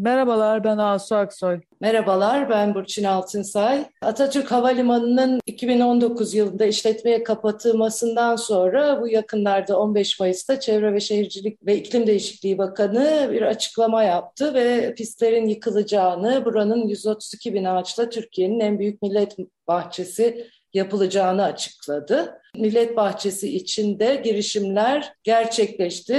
Merhabalar ben Asu Aksoy. Merhabalar ben Burçin Altınsay. Atatürk Havalimanı'nın 2019 yılında işletmeye kapatılmasından sonra bu yakınlarda 15 Mayıs'ta Çevre ve Şehircilik ve İklim Değişikliği Bakanı bir açıklama yaptı ve pistlerin yıkılacağını, buranın 132 bin ağaçla Türkiye'nin en büyük millet bahçesi yapılacağını açıkladı. Millet Bahçesi içinde girişimler gerçekleşti.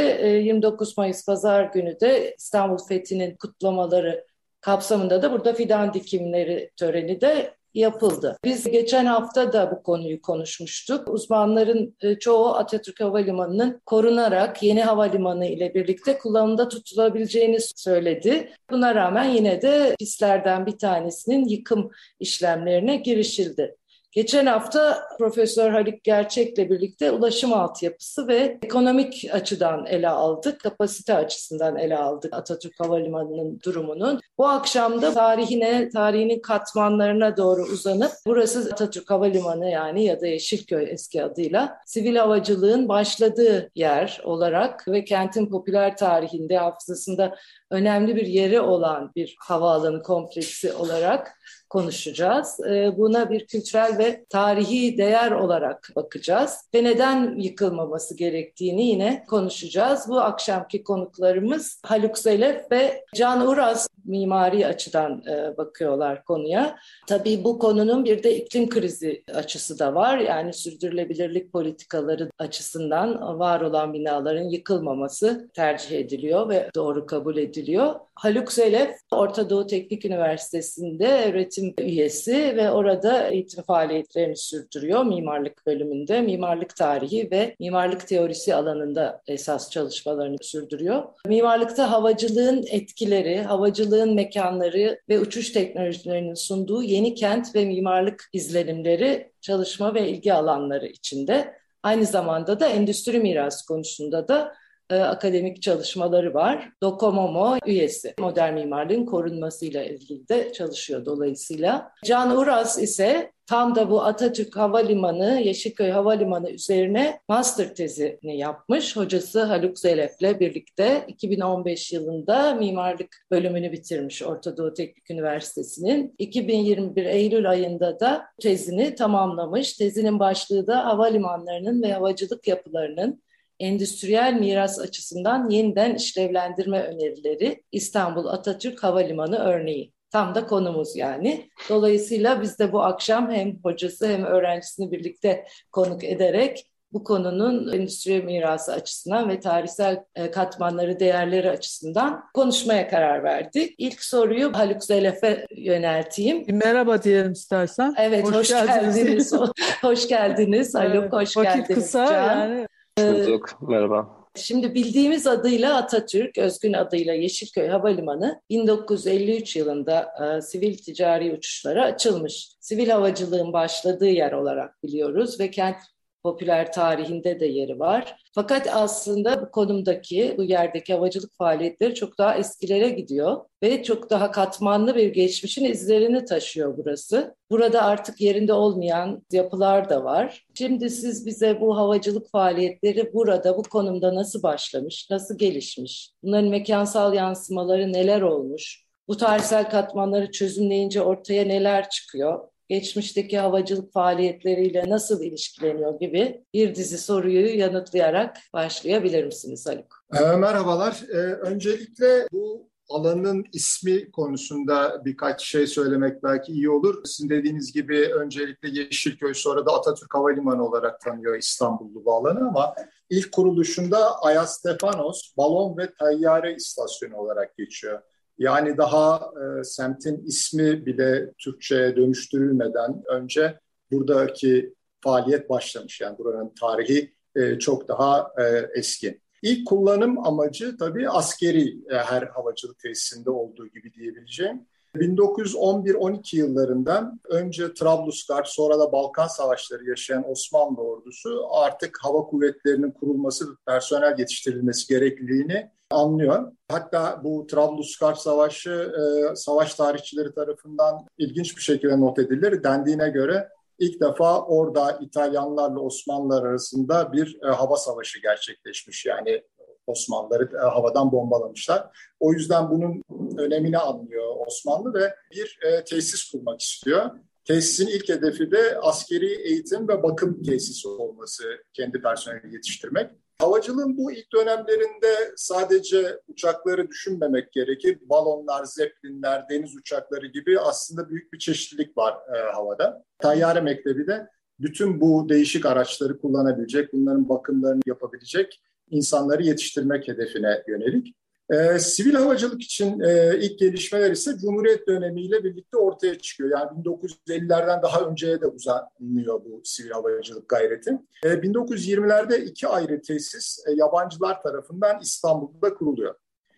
29 ee, Mayıs Pazar günü de İstanbul Fethi'nin kutlamaları kapsamında da burada fidan dikimleri töreni de yapıldı. Biz geçen hafta da bu konuyu konuşmuştuk. Uzmanların e, çoğu Atatürk Havalimanı'nın korunarak yeni havalimanı ile birlikte kullanımda tutulabileceğini söyledi. Buna rağmen yine de pistlerden bir tanesinin yıkım işlemlerine girişildi. Geçen hafta Profesör Haluk Gerçek'le birlikte ulaşım altyapısı ve ekonomik açıdan ele aldık, kapasite açısından ele aldık Atatürk Havalimanı'nın durumunun. Bu akşam da tarihine, tarihinin katmanlarına doğru uzanıp burası Atatürk Havalimanı yani ya da Yeşilköy eski adıyla sivil havacılığın başladığı yer olarak ve kentin popüler tarihinde, hafızasında önemli bir yeri olan bir havaalanı kompleksi olarak konuşacağız. Ee, buna bir kültürel ve tarihi değer olarak bakacağız ve neden yıkılmaması gerektiğini yine konuşacağız. Bu akşamki konuklarımız Haluk Zelef ve Can Uraz mimari açıdan e, bakıyorlar konuya. Tabii bu konunun bir de iklim krizi açısı da var. Yani sürdürülebilirlik politikaları açısından var olan binaların yıkılmaması tercih ediliyor ve doğru kabul ediliyor. Haluk Zelef Orta Doğu Teknik Üniversitesi'nde öğretim üyesi ve orada eğitim faaliyetlerini sürdürüyor mimarlık bölümünde. Mimarlık tarihi ve mimarlık teorisi alanında esas çalışmalarını sürdürüyor. Mimarlıkta havacılığın etkileri, havacılığın mekanları ve uçuş teknolojilerinin sunduğu yeni kent ve mimarlık izlenimleri çalışma ve ilgi alanları içinde. Aynı zamanda da endüstri mirası konusunda da e, akademik çalışmaları var. Dokomomo üyesi. Modern mimarlığın korunmasıyla ilgili de çalışıyor dolayısıyla. Can Uras ise tam da bu Atatürk Havalimanı, Yeşilköy Havalimanı üzerine master tezini yapmış. Hocası Haluk Zelef'le birlikte 2015 yılında mimarlık bölümünü bitirmiş Orta Doğu Teknik Üniversitesi'nin. 2021 Eylül ayında da tezini tamamlamış. Tezinin başlığı da havalimanlarının ve havacılık yapılarının endüstriyel miras açısından yeniden işlevlendirme önerileri İstanbul Atatürk Havalimanı örneği. Tam da konumuz yani. Dolayısıyla biz de bu akşam hem hocası hem öğrencisini birlikte konuk ederek bu konunun endüstri mirası açısından ve tarihsel e, katmanları, değerleri açısından konuşmaya karar verdik. İlk soruyu Haluk Zelef'e yönelteyim. Merhaba diyelim istersen. Evet, hoş, hoş geldiniz. geldiniz. hoş geldiniz Haluk, hoş vakit geldiniz. Vakit kısa Can. yani Bulduk. Merhaba. Şimdi bildiğimiz adıyla Atatürk, özgün adıyla Yeşilköy Havalimanı 1953 yılında e, sivil ticari uçuşlara açılmış. Sivil havacılığın başladığı yer olarak biliyoruz ve kent popüler tarihinde de yeri var. Fakat aslında bu konumdaki, bu yerdeki havacılık faaliyetleri çok daha eskilere gidiyor ve çok daha katmanlı bir geçmişin izlerini taşıyor burası. Burada artık yerinde olmayan yapılar da var. Şimdi siz bize bu havacılık faaliyetleri burada, bu konumda nasıl başlamış, nasıl gelişmiş, bunların mekansal yansımaları neler olmuş, bu tarihsel katmanları çözümleyince ortaya neler çıkıyor? Geçmişteki havacılık faaliyetleriyle nasıl ilişkileniyor gibi bir dizi soruyu yanıtlayarak başlayabilir misiniz Haluk? E, merhabalar. E, öncelikle bu alanın ismi konusunda birkaç şey söylemek belki iyi olur. Sizin dediğiniz gibi öncelikle Yeşilköy sonra da Atatürk Havalimanı olarak tanıyor İstanbullu bu alanı ama ilk kuruluşunda Ayas Stefanos balon ve tayyare istasyonu olarak geçiyor. Yani daha e, semtin ismi bile Türkçe'ye dönüştürülmeden önce buradaki faaliyet başlamış. Yani buranın tarihi e, çok daha e, eski. İlk kullanım amacı tabii askeri e, her havacılık tesisinde olduğu gibi diyebileceğim. 1911-12 yıllarından önce Trablusgarp sonra da Balkan Savaşları yaşayan Osmanlı ordusu artık hava kuvvetlerinin kurulması ve personel yetiştirilmesi gerekliliğini anlıyor. Hatta bu Trablusgarp Savaşı e, savaş tarihçileri tarafından ilginç bir şekilde not edilir. Dendiğine göre ilk defa orada İtalyanlarla Osmanlılar arasında bir e, hava savaşı gerçekleşmiş. Yani Osmanlıları e, havadan bombalamışlar. O yüzden bunun önemini anlıyor Osmanlı ve bir e, tesis kurmak istiyor. Tesisin ilk hedefi de askeri eğitim ve bakım tesisi olması, kendi personeli yetiştirmek. Havacılığın bu ilk dönemlerinde sadece uçakları düşünmemek gerekir. Balonlar, zeplinler, deniz uçakları gibi aslında büyük bir çeşitlilik var e, havada. Tayyare Mektebi de bütün bu değişik araçları kullanabilecek, bunların bakımlarını yapabilecek insanları yetiştirmek hedefine yönelik. Ee, sivil havacılık için e, ilk gelişmeler ise Cumhuriyet dönemiyle birlikte ortaya çıkıyor. Yani 1950'lerden daha önceye de uzanıyor bu sivil havacılık gayreti. E, 1920'lerde iki ayrı tesis e, yabancılar tarafından İstanbul'da kuruluyor.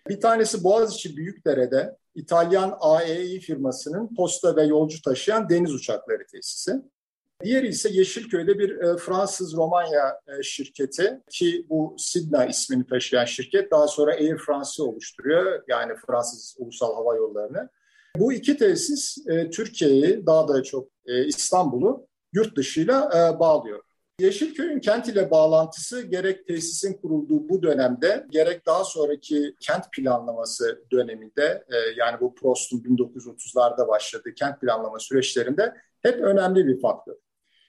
Bir tanesi Boğaziçi Büyükdere'de İtalyan AEI firmasının posta ve yolcu taşıyan deniz uçakları tesisi. Diğeri ise Yeşilköy'de bir e, Fransız-Romanya e, şirketi ki bu Sidna ismini taşıyan şirket daha sonra Air France'ı oluşturuyor. Yani Fransız Ulusal Hava Yolları'nı. Bu iki tesis e, Türkiye'yi daha da çok İstanbul'u yurt dışıyla e, bağlıyor. Yeşilköy'ün kent ile bağlantısı gerek tesisin kurulduğu bu dönemde gerek daha sonraki kent planlaması döneminde yani bu Prost'un 1930'larda başladığı kent planlama süreçlerinde hep önemli bir faktör.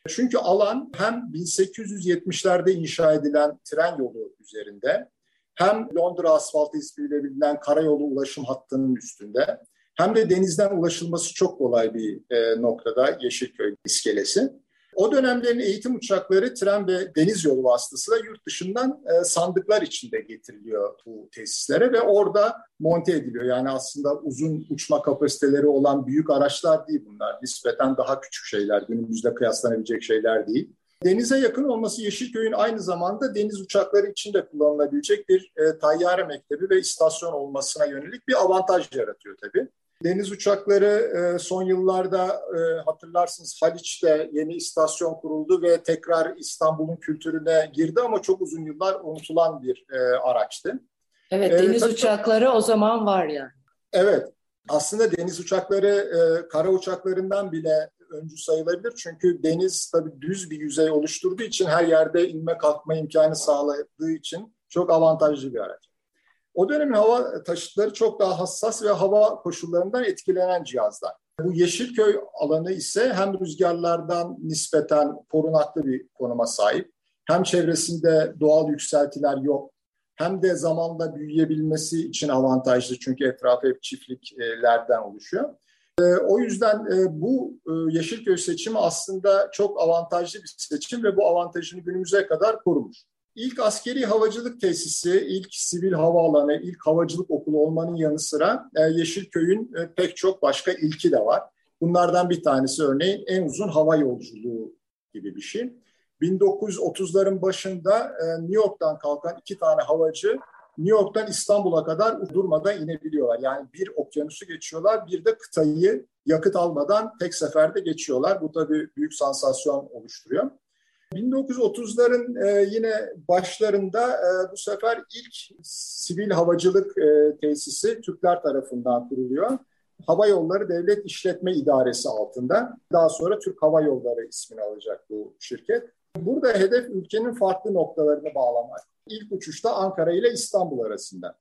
Çünkü alan hem 1870'lerde inşa edilen tren yolu üzerinde hem Londra asfaltı ismiyle bilinen karayolu ulaşım hattının üstünde hem de denizden ulaşılması çok kolay bir e, noktada Yeşilköy iskelesi. O dönemlerin eğitim uçakları tren ve deniz yolu vasıtasıyla yurt dışından e, sandıklar içinde getiriliyor bu tesislere ve orada monte ediliyor. Yani aslında uzun uçma kapasiteleri olan büyük araçlar değil bunlar. Nispeten daha küçük şeyler, günümüzde kıyaslanabilecek şeyler değil. Denize yakın olması Yeşilköy'ün aynı zamanda deniz uçakları için de kullanılabilecek bir e, tayyare mektebi ve istasyon olmasına yönelik bir avantaj yaratıyor tabii. Deniz uçakları e, son yıllarda e, hatırlarsınız Haliç'te yeni istasyon kuruldu ve tekrar İstanbul'un kültürüne girdi ama çok uzun yıllar unutulan bir e, araçtı. Evet, deniz tabii, uçakları o zaman var yani. Evet, aslında deniz uçakları kara uçaklarından bile öncü sayılabilir. Çünkü deniz tabii düz bir yüzey oluşturduğu için her yerde inme kalkma imkanı sağladığı için çok avantajlı bir araç. O dönemin hava taşıtları çok daha hassas ve hava koşullarından etkilenen cihazlar. Bu Yeşilköy alanı ise hem rüzgarlardan nispeten korunaklı bir konuma sahip, hem çevresinde doğal yükseltiler yok, hem de zamanda büyüyebilmesi için avantajlı çünkü etrafı hep çiftliklerden oluşuyor. E, o yüzden e, bu e, Yeşilköy seçimi aslında çok avantajlı bir seçim ve bu avantajını günümüze kadar korumuş. İlk askeri havacılık tesisi, ilk sivil havaalanı, ilk havacılık okulu olmanın yanı sıra e, Yeşilköy'ün e, pek çok başka ilki de var. Bunlardan bir tanesi örneğin en uzun hava yolculuğu gibi bir şey. 1930'ların başında e, New York'tan kalkan iki tane havacı New York'tan İstanbul'a kadar durmadan inebiliyorlar. Yani bir okyanusu geçiyorlar, bir de kıtayı yakıt almadan tek seferde geçiyorlar. Bu tabii büyük sansasyon oluşturuyor. 1930'ların e, yine başlarında e, bu sefer ilk sivil havacılık e, tesisi Türkler tarafından kuruluyor. Hava Yolları Devlet İşletme İdaresi altında. Daha sonra Türk Hava Yolları ismini alacak bu şirket. Burada hedef ülkenin farklı noktalarını bağlamak. İlk uçuşta Ankara ile İstanbul arasında.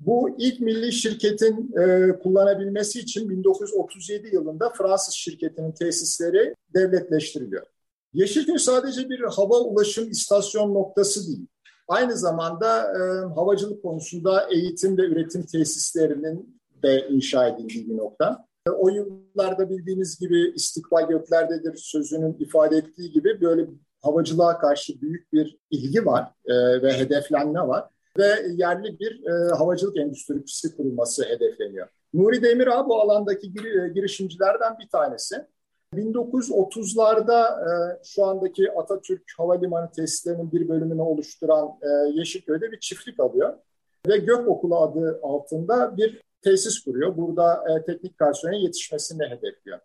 Bu ilk milli şirketin e, kullanabilmesi için 1937 yılında Fransız şirketinin tesisleri devletleştiriliyor. Yeşilköy sadece bir hava ulaşım istasyon noktası değil. Aynı zamanda e, havacılık konusunda eğitim ve üretim tesislerinin de inşa edildiği bir nokta. E, o yıllarda bildiğiniz gibi istikbal göklerdedir sözünün ifade ettiği gibi böyle havacılığa karşı büyük bir ilgi var e, ve hedeflenme var. Ve yerli bir e, havacılık endüstrisi kurulması hedefleniyor. Nuri Demirağ bu alandaki gir, e, girişimcilerden bir tanesi. 1930'larda e, şu andaki Atatürk Havalimanı tesislerinin bir bölümünü oluşturan e, Yeşilköy'de bir çiftlik alıyor. Ve Gök Okulu adı altında bir tesis kuruyor. Burada e, teknik personelin yetişmesini hedefliyor.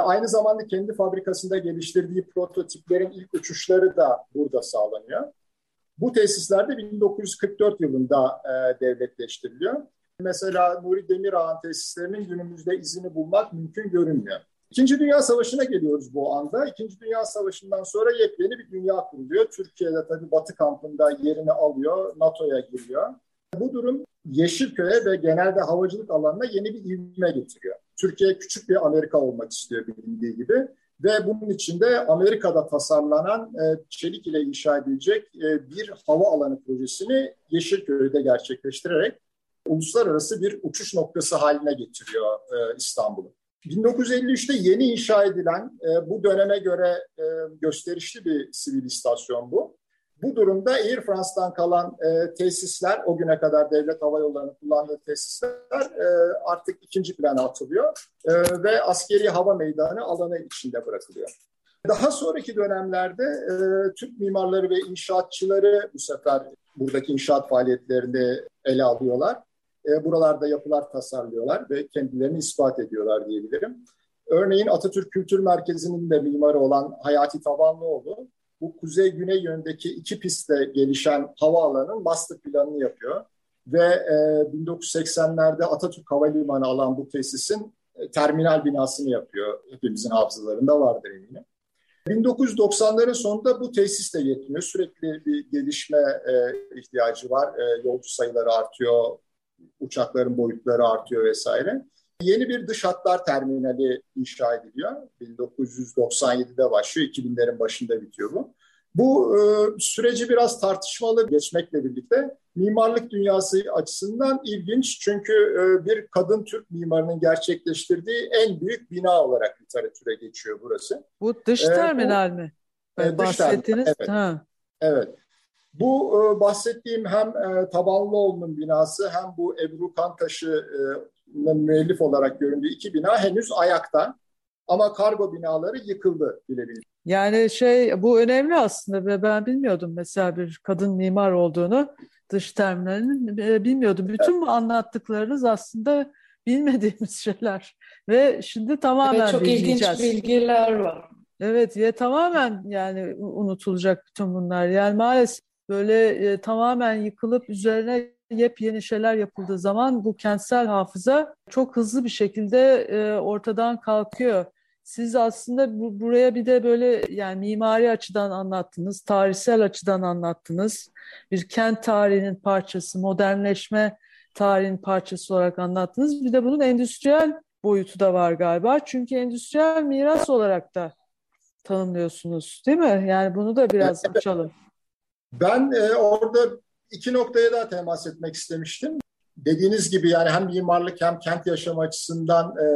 Aynı zamanda kendi fabrikasında geliştirdiği prototiplerin ilk uçuşları da burada sağlanıyor. Bu tesisler de 1944 yılında devletleştiriliyor. Mesela Nuri Demirağ'ın tesislerinin günümüzde izini bulmak mümkün görünmüyor. İkinci Dünya Savaşı'na geliyoruz bu anda. İkinci Dünya Savaşı'ndan sonra yepyeni bir dünya kuruluyor. Türkiye'de tabii Batı kampında yerini alıyor, NATO'ya giriyor. Bu durum Yeşilköy'e ve genelde havacılık alanına yeni bir ivme getiriyor. Türkiye küçük bir Amerika olmak istiyor bilindiği gibi ve bunun içinde Amerika'da tasarlanan e, çelik ile inşa edilecek e, bir hava alanı projesini Yeşilköy'de gerçekleştirerek uluslararası bir uçuş noktası haline getiriyor e, İstanbul'u. 1953'te yeni inşa edilen e, bu döneme göre e, gösterişli bir sivil istasyon bu. Bu durumda Air France'dan kalan e, tesisler, o güne kadar devlet hava yollarının kullandığı tesisler e, artık ikinci plana atılıyor e, ve askeri hava meydanı alanı içinde bırakılıyor. Daha sonraki dönemlerde e, Türk mimarları ve inşaatçıları bu sefer buradaki inşaat faaliyetlerini ele alıyorlar. E, buralarda yapılar tasarlıyorlar ve kendilerini ispat ediyorlar diyebilirim. Örneğin Atatürk Kültür Merkezi'nin de mimarı olan Hayati Tavanlıoğlu bu kuzey-güney yöndeki iki pistte gelişen havaalanının master planını yapıyor. Ve e, 1980'lerde Atatürk Havalimanı alan bu tesisin e, terminal binasını yapıyor. Hepimizin hafızalarında vardır eminim. 1990'ların sonunda bu tesis de yetmiyor. Sürekli bir gelişme e, ihtiyacı var. E, yolcu sayıları artıyor, uçakların boyutları artıyor vesaire. Yeni bir dış hatlar terminali inşa ediliyor. 1997'de başlıyor, 2000'lerin başında bitiyor bu. Bu e, süreci biraz tartışmalı geçmekle birlikte mimarlık dünyası açısından ilginç. Çünkü e, bir kadın Türk mimarının gerçekleştirdiği en büyük bina olarak literatüre geçiyor burası. Bu dış e, terminal mi? E, Bahsettiniz. Evet. Ha. evet. Bu e, bahsettiğim hem e, Tabanlıoğlu'nun binası hem bu Ebru Kantaşı'nın müellif olarak göründüğü iki bina henüz ayakta. Ama kargo binaları yıkıldı bilebiliriz. Yani şey bu önemli aslında ve ben bilmiyordum mesela bir kadın mimar olduğunu dış terminalinin e, bilmiyordum. Bütün evet. bu anlattıklarınız aslında bilmediğimiz şeyler ve şimdi tamamen evet, çok ilginç bilgiler var. Evet ya tamamen yani unutulacak bütün bunlar. Yani maalesef böyle e, tamamen yıkılıp üzerine yepyeni şeyler yapıldığı zaman bu kentsel hafıza çok hızlı bir şekilde e, ortadan kalkıyor. Siz aslında bu, buraya bir de böyle yani mimari açıdan anlattınız, tarihsel açıdan anlattınız. Bir kent tarihinin parçası, modernleşme tarihinin parçası olarak anlattınız. Bir de bunun endüstriyel boyutu da var galiba. Çünkü endüstriyel miras olarak da tanımlıyorsunuz değil mi? Yani bunu da biraz açalım. Ben e, orada iki noktaya daha temas etmek istemiştim. Dediğiniz gibi yani hem mimarlık hem kent yaşamı açısından e,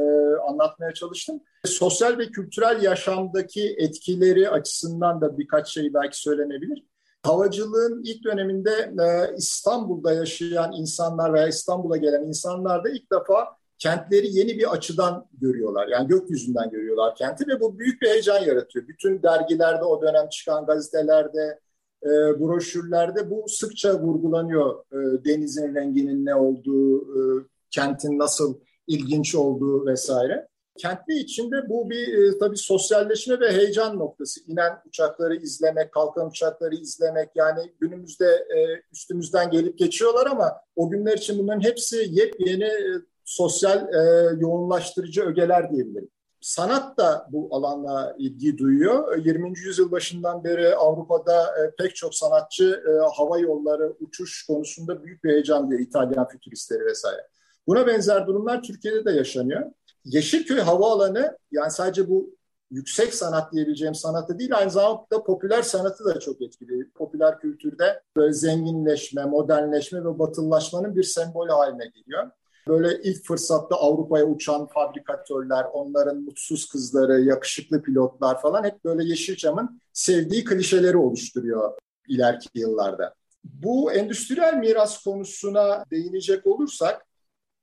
anlatmaya çalıştım. Sosyal ve kültürel yaşamdaki etkileri açısından da birkaç şey belki söylenebilir. Havacılığın ilk döneminde e, İstanbul'da yaşayan insanlar veya İstanbul'a gelen insanlar da ilk defa kentleri yeni bir açıdan görüyorlar. Yani gökyüzünden görüyorlar kenti ve bu büyük bir heyecan yaratıyor. Bütün dergilerde o dönem çıkan gazetelerde, e, broşürlerde bu sıkça vurgulanıyor. E, denizin renginin ne olduğu, e, kentin nasıl ilginç olduğu vesaire. Kentli içinde bu bir e, tabii sosyalleşme ve heyecan noktası. İnen uçakları izlemek, kalkan uçakları izlemek yani günümüzde e, üstümüzden gelip geçiyorlar ama o günler için bunların hepsi yepyeni e, sosyal e, yoğunlaştırıcı ögeler diyebilirim. Sanat da bu alanla ilgi duyuyor. 20. yüzyıl başından beri Avrupa'da e, pek çok sanatçı e, hava yolları, uçuş konusunda büyük bir heyecan diyor. İtalyan fütüristleri vesaire. Buna benzer durumlar Türkiye'de de yaşanıyor. Yeşilköy Havaalanı yani sadece bu yüksek sanat diyebileceğim sanatı değil aynı zamanda popüler sanatı da çok etkili. Popüler kültürde böyle zenginleşme, modernleşme ve batılılaşmanın bir sembolü haline geliyor. Böyle ilk fırsatta Avrupa'ya uçan fabrikatörler, onların mutsuz kızları, yakışıklı pilotlar falan hep böyle Yeşilçam'ın sevdiği klişeleri oluşturuyor ileriki yıllarda. Bu endüstriyel miras konusuna değinecek olursak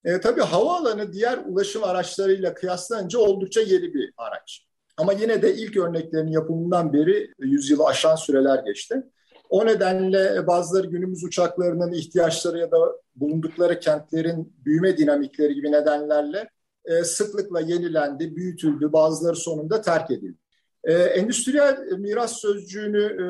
e, tabii havaalanı diğer ulaşım araçlarıyla kıyaslanınca oldukça yeni bir araç. Ama yine de ilk örneklerin yapımından beri 100 yılı aşan süreler geçti. O nedenle bazıları günümüz uçaklarının ihtiyaçları ya da bulundukları kentlerin büyüme dinamikleri gibi nedenlerle e, sıklıkla yenilendi, büyütüldü, bazıları sonunda terk edildi. E, endüstriyel miras sözcüğünü e,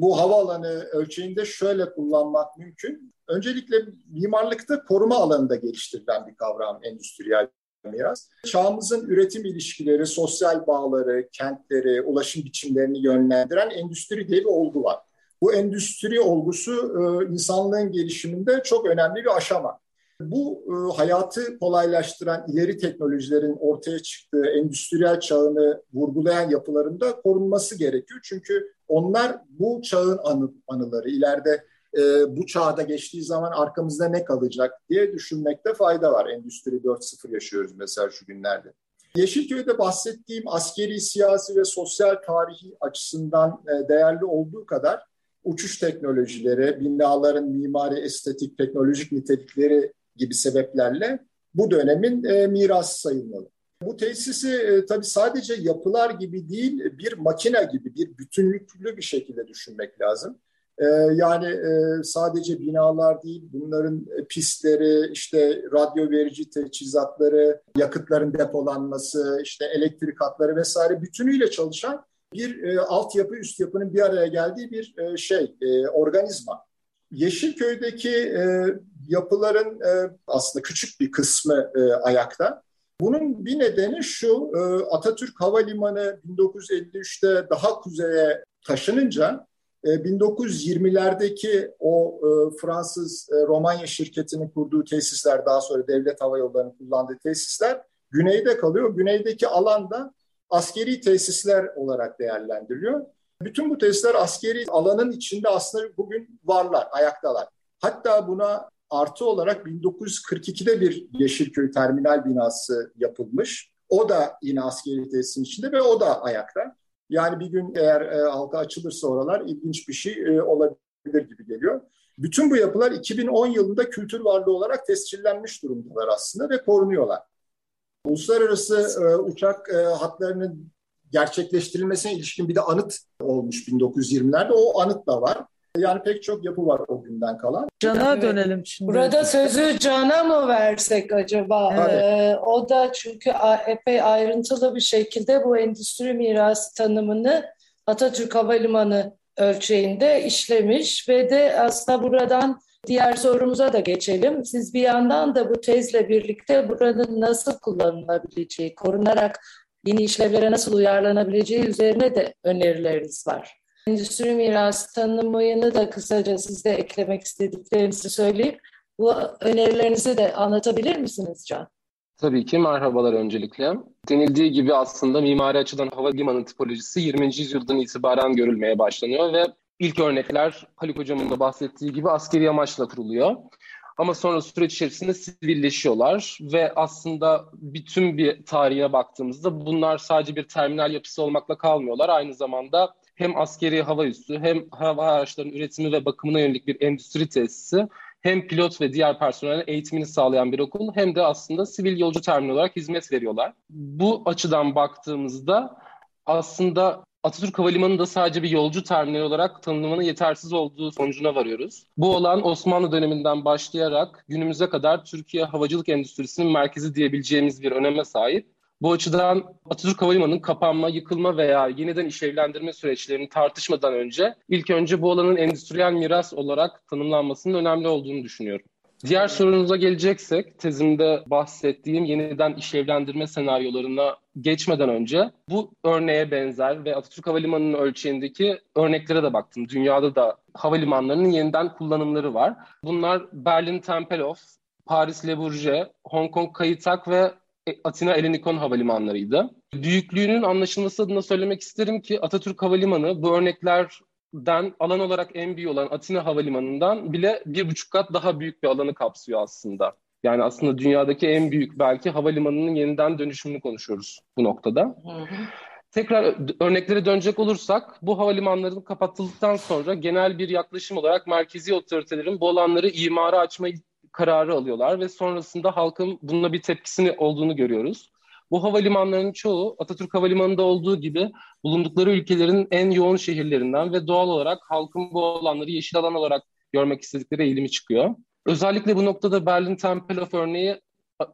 bu havaalanı ölçeğinde şöyle kullanmak mümkün. Öncelikle mimarlıkta koruma alanında geliştirilen bir kavram endüstriyel miras. Çağımızın üretim ilişkileri, sosyal bağları, kentleri, ulaşım biçimlerini yönlendiren endüstri diye bir olgu var. Bu endüstri olgusu e, insanlığın gelişiminde çok önemli bir aşama. Bu e, hayatı kolaylaştıran ileri teknolojilerin ortaya çıktığı endüstriyel çağını vurgulayan yapılarında korunması gerekiyor. Çünkü onlar bu çağın anı, anıları. İleride e, bu çağda geçtiği zaman arkamızda ne kalacak diye düşünmekte fayda var. Endüstri 4.0 yaşıyoruz mesela şu günlerde. Yeşilköy'de bahsettiğim askeri, siyasi ve sosyal tarihi açısından e, değerli olduğu kadar uçuş teknolojileri, binaların mimari, estetik, teknolojik nitelikleri gibi sebeplerle bu dönemin e, miras sayılmalı. Bu tesisi e, tabii sadece yapılar gibi değil, bir makine gibi, bir bütünlüklü bir şekilde düşünmek lazım. E, yani e, sadece binalar değil, bunların pistleri, işte radyo verici teçhizatları, yakıtların depolanması, işte elektrik hatları vesaire bütünüyle çalışan bir e, altyapı, üst yapının bir araya geldiği bir e, şey, e, organizma. Yeşilköy'deki e, yapıların e, aslında küçük bir kısmı e, ayakta. Bunun bir nedeni şu, e, Atatürk Havalimanı 1953'te daha kuzeye taşınınca 1920'lerdeki e, o e, Fransız e, Romanya şirketinin kurduğu tesisler, daha sonra devlet hava yollarının kullandığı tesisler güneyde kalıyor. Güneydeki alanda askeri tesisler olarak değerlendiriliyor. Bütün bu tesisler askeri alanın içinde aslında bugün varlar, ayaktalar. Hatta buna artı olarak 1942'de bir Yeşilköy terminal binası yapılmış. O da yine askeri tesisin içinde ve o da ayakta. Yani bir gün eğer e, halka açılırsa oralar ilginç bir şey e, olabilir gibi geliyor. Bütün bu yapılar 2010 yılında kültür varlığı olarak tescillenmiş durumdalar aslında ve korunuyorlar. Uluslararası e, uçak e, hatlarının gerçekleştirilmesine ilişkin bir de anıt olmuş 1920'lerde. O anıt da var. Yani pek çok yapı var o günden kalan. Can'a evet. dönelim şimdi. Burada sözü Can'a mı versek acaba? Evet. Ee, o da çünkü epey ayrıntılı bir şekilde bu endüstri mirası tanımını Atatürk Havalimanı ölçeğinde işlemiş ve de aslında buradan diğer sorumuza da geçelim. Siz bir yandan da bu tezle birlikte buranın nasıl kullanılabileceği, korunarak yeni işlevlere nasıl uyarlanabileceği üzerine de önerileriniz var. Endüstri mirası tanımını da kısaca siz de eklemek istediklerinizi söyleyip bu önerilerinizi de anlatabilir misiniz Can? Tabii ki merhabalar öncelikle. Denildiği gibi aslında mimari açıdan havalimanı tipolojisi 20. yüzyıldan itibaren görülmeye başlanıyor ve ilk örnekler Haluk Hocam'ın da bahsettiği gibi askeri amaçla kuruluyor. Ama sonra süreç içerisinde sivilleşiyorlar ve aslında bütün bir tarihe baktığımızda bunlar sadece bir terminal yapısı olmakla kalmıyorlar. Aynı zamanda hem askeri hava üssü hem hava araçlarının üretimi ve bakımına yönelik bir endüstri tesisi hem pilot ve diğer personelin eğitimini sağlayan bir okul hem de aslında sivil yolcu terminal olarak hizmet veriyorlar. Bu açıdan baktığımızda aslında Atatürk Havalimanı da sadece bir yolcu terminali olarak tanımlamanın yetersiz olduğu sonucuna varıyoruz. Bu olan Osmanlı döneminden başlayarak günümüze kadar Türkiye havacılık endüstrisinin merkezi diyebileceğimiz bir öneme sahip. Bu açıdan Atatürk Havalimanı'nın kapanma, yıkılma veya yeniden işlevlendirme süreçlerini tartışmadan önce ilk önce bu alanın endüstriyel miras olarak tanımlanmasının önemli olduğunu düşünüyorum. Diğer sorunuza geleceksek, tezimde bahsettiğim yeniden işlevlendirme senaryolarına geçmeden önce bu örneğe benzer ve Atatürk Havalimanı'nın ölçeğindeki örneklere de baktım. Dünyada da havalimanlarının yeniden kullanımları var. Bunlar Berlin Tempelhof, Paris Le Bourget, Hong Kong Kayıtak ve Atina Elenikon havalimanlarıydı. Büyüklüğünün anlaşılması adına söylemek isterim ki Atatürk Havalimanı bu örneklerden alan olarak en büyük olan Atina Havalimanı'ndan bile bir buçuk kat daha büyük bir alanı kapsıyor aslında. Yani aslında dünyadaki en büyük belki havalimanının yeniden dönüşümünü konuşuyoruz bu noktada. Tekrar örneklere dönecek olursak bu havalimanların kapatıldıktan sonra genel bir yaklaşım olarak merkezi otoritelerin bu alanları imara açmayı kararı alıyorlar ve sonrasında halkın bununla bir tepkisini olduğunu görüyoruz. Bu havalimanlarının çoğu Atatürk Havalimanı'nda olduğu gibi bulundukları ülkelerin en yoğun şehirlerinden ve doğal olarak halkın bu alanları yeşil alan olarak görmek istedikleri eğilimi çıkıyor. Özellikle bu noktada Berlin Tempelhof örneği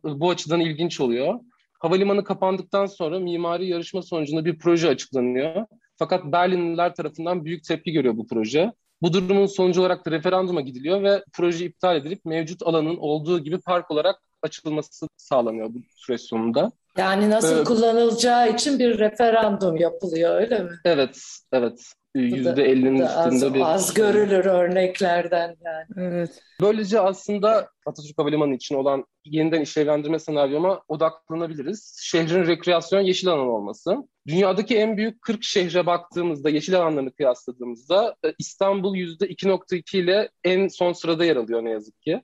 bu açıdan ilginç oluyor. Havalimanı kapandıktan sonra mimari yarışma sonucunda bir proje açıklanıyor. Fakat Berlinliler tarafından büyük tepki görüyor bu proje. Bu durumun sonucu olarak da referanduma gidiliyor ve proje iptal edilip mevcut alanın olduğu gibi park olarak açılması sağlanıyor bu süreç sonunda. Yani nasıl ee, kullanılacağı için bir referandum yapılıyor öyle mi? Evet, evet. %50'nin üstünde az, bir... Az görülür örneklerden yani. Evet. Böylece aslında Atatürk Havalimanı için olan yeniden işlevlendirme senaryoma odaklanabiliriz. Şehrin rekreasyon yeşil alan olması. Dünyadaki en büyük 40 şehre baktığımızda, yeşil alanlarını kıyasladığımızda e, İstanbul %2.2 ile en son sırada yer alıyor ne yazık ki.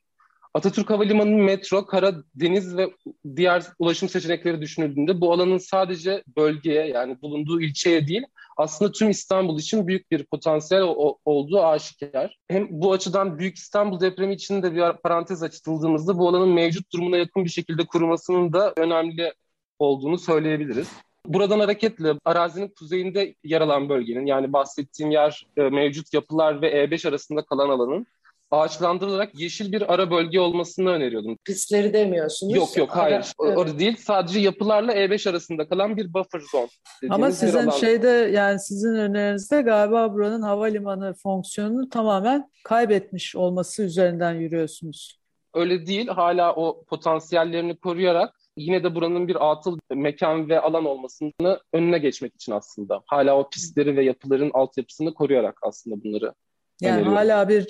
Atatürk Havalimanı metro, kara, deniz ve diğer ulaşım seçenekleri düşünüldüğünde bu alanın sadece bölgeye yani bulunduğu ilçeye değil aslında tüm İstanbul için büyük bir potansiyel olduğu aşikar. Hem bu açıdan Büyük İstanbul depremi için de bir parantez açıldığımızda bu alanın mevcut durumuna yakın bir şekilde kurumasının da önemli olduğunu söyleyebiliriz. Buradan hareketle arazinin kuzeyinde yer alan bölgenin yani bahsettiğim yer e, mevcut yapılar ve E5 arasında kalan alanın ağaçlandırılarak yeşil bir ara bölge olmasını öneriyordum. Pistleri demiyorsunuz. Yok yok hayır. Ara, evet. Orada değil. Sadece yapılarla E5 arasında kalan bir buffer zone. Ama sizin şeyde yani sizin önerinizde galiba buranın havalimanı fonksiyonunu tamamen kaybetmiş olması üzerinden yürüyorsunuz. Öyle değil. Hala o potansiyellerini koruyarak yine de buranın bir atıl mekan ve alan olmasını önüne geçmek için aslında. Hala o pistleri ve yapıların altyapısını koruyarak aslında bunları yani öneriyorum. hala bir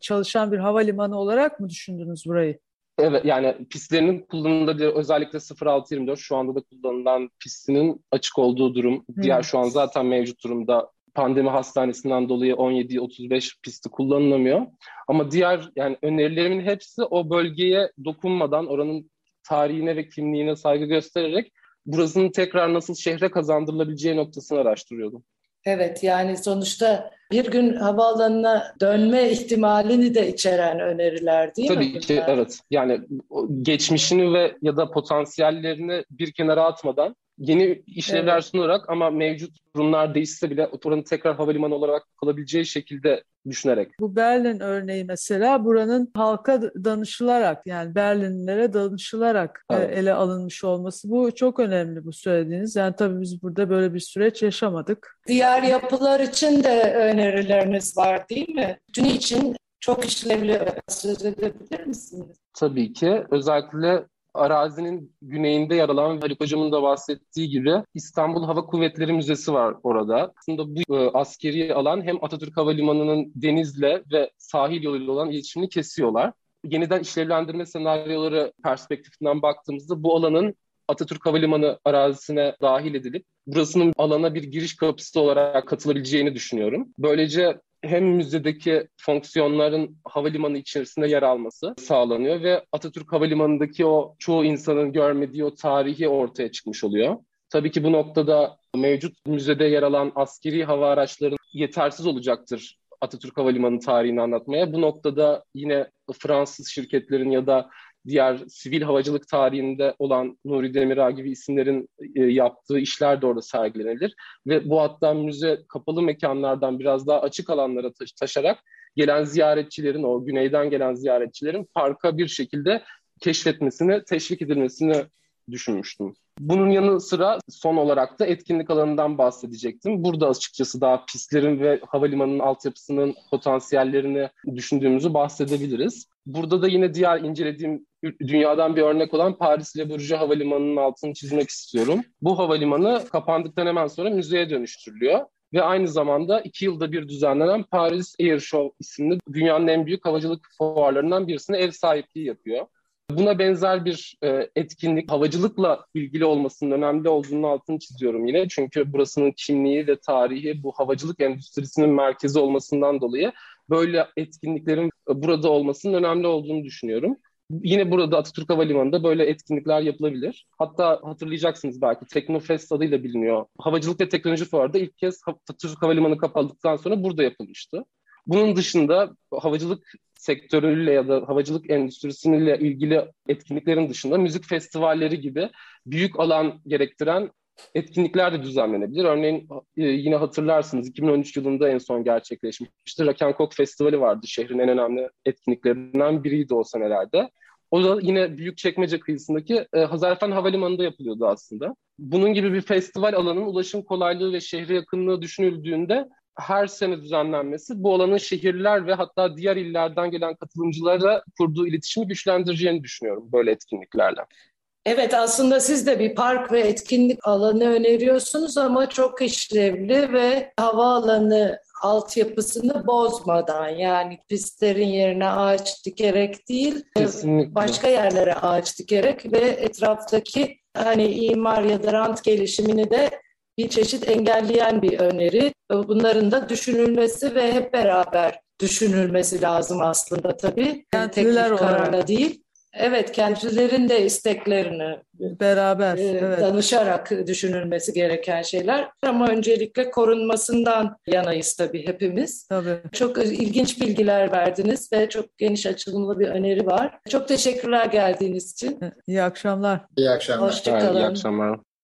çalışan bir havalimanı olarak mı düşündünüz burayı? Evet yani pistlerinin kullanılabilir özellikle 0624 şu anda da kullanılan pistinin açık olduğu durum. Hmm. Diğer şu an zaten mevcut durumda pandemi hastanesinden dolayı 17-35 pisti kullanılamıyor. Ama diğer yani önerilerimin hepsi o bölgeye dokunmadan oranın tarihine ve kimliğine saygı göstererek burasının tekrar nasıl şehre kazandırılabileceği noktasını araştırıyordum. Evet yani sonuçta bir gün havaalanına dönme ihtimalini de içeren öneriler değil Tabii mi? Tabii ki evet. Yani geçmişini ve ya da potansiyellerini bir kenara atmadan yeni işlevler evet. sunarak ama mevcut durumlar değişse bile oranın tekrar havalimanı olarak kalabileceği şekilde düşünerek. Bu Berlin örneği mesela buranın halka danışılarak yani Berlinlilere danışılarak e, evet. ele alınmış olması. Bu çok önemli bu söylediğiniz. Yani tabii biz burada böyle bir süreç yaşamadık. Diğer yapılar için de önerileriniz var değil mi? Tüm için çok işlevli söz edebilir misiniz? Tabii ki. Özellikle arazinin güneyinde yer alan Haluk Hocam'ın da bahsettiği gibi İstanbul Hava Kuvvetleri Müzesi var orada. Aslında bu e, askeri alan hem Atatürk Havalimanı'nın denizle ve sahil yoluyla olan iletişimini kesiyorlar. Yeniden işlevlendirme senaryoları perspektifinden baktığımızda bu alanın Atatürk Havalimanı arazisine dahil edilip burasının alana bir giriş kapısı olarak katılabileceğini düşünüyorum. Böylece hem müzedeki fonksiyonların havalimanı içerisinde yer alması sağlanıyor ve Atatürk Havalimanı'ndaki o çoğu insanın görmediği o tarihi ortaya çıkmış oluyor. Tabii ki bu noktada mevcut müzede yer alan askeri hava araçları yetersiz olacaktır Atatürk Havalimanı tarihini anlatmaya. Bu noktada yine Fransız şirketlerin ya da diğer sivil havacılık tarihinde olan Nuri Demirağ gibi isimlerin e, yaptığı işler de orada sergilenir. Ve bu hatta müze kapalı mekanlardan biraz daha açık alanlara taş taşarak gelen ziyaretçilerin, o güneyden gelen ziyaretçilerin parka bir şekilde keşfetmesini, teşvik edilmesini düşünmüştüm. Bunun yanı sıra son olarak da etkinlik alanından bahsedecektim. Burada açıkçası daha pistlerin ve havalimanının altyapısının potansiyellerini düşündüğümüzü bahsedebiliriz. Burada da yine diğer incelediğim dünyadan bir örnek olan Paris Le Bourget Havalimanı'nın altını çizmek istiyorum. Bu havalimanı kapandıktan hemen sonra müzeye dönüştürülüyor ve aynı zamanda iki yılda bir düzenlenen Paris Air Show isimli dünyanın en büyük havacılık fuarlarından birisine ev sahipliği yapıyor. Buna benzer bir e, etkinlik havacılıkla ilgili olmasının önemli olduğunu altını çiziyorum yine. Çünkü burasının kimliği ve tarihi bu havacılık endüstrisinin merkezi olmasından dolayı böyle etkinliklerin burada olmasının önemli olduğunu düşünüyorum. Yine burada Atatürk Havalimanı'nda böyle etkinlikler yapılabilir. Hatta hatırlayacaksınız belki Teknofest adıyla biliniyor. Havacılık ve Teknoloji Fuarı'da ilk kez Atatürk Havalimanı kapandıktan sonra burada yapılmıştı. Bunun dışında havacılık sektörüyle ya da havacılık endüstrisiyle ilgili etkinliklerin dışında müzik festivalleri gibi büyük alan gerektiren etkinlikler de düzenlenebilir. Örneğin e, yine hatırlarsınız 2013 yılında en son gerçekleşmişti. Rock Festivali vardı. Şehrin en önemli etkinliklerinden biriydi o senelerde. O da yine Büyükçekmece kıyısındaki e, Hazarfen Havalimanı'nda yapılıyordu aslında. Bunun gibi bir festival alanının ulaşım kolaylığı ve şehre yakınlığı düşünüldüğünde her sene düzenlenmesi bu alanın şehirler ve hatta diğer illerden gelen katılımcılara kurduğu iletişimi güçlendireceğini düşünüyorum böyle etkinliklerle. Evet aslında siz de bir park ve etkinlik alanı öneriyorsunuz ama çok işlevli ve havaalanı altyapısını bozmadan yani pistlerin yerine ağaç dikerek değil Kesinlikle. başka yerlere ağaç dikerek ve etraftaki hani imar ya da rant gelişimini de bir çeşit engelleyen bir öneri. Bunların da düşünülmesi ve hep beraber düşünülmesi lazım aslında tabii. Kentliler Tek bir kararla değil. Evet, kentlilerin de isteklerini Beraber. e, evet. danışarak düşünülmesi gereken şeyler. Ama öncelikle korunmasından yanayız tabii hepimiz. Tabii. Çok ilginç bilgiler verdiniz ve çok geniş açılımlı bir öneri var. Çok teşekkürler geldiğiniz için. İyi akşamlar. İyi akşamlar. İyi Hoşçakalın. akşamlar.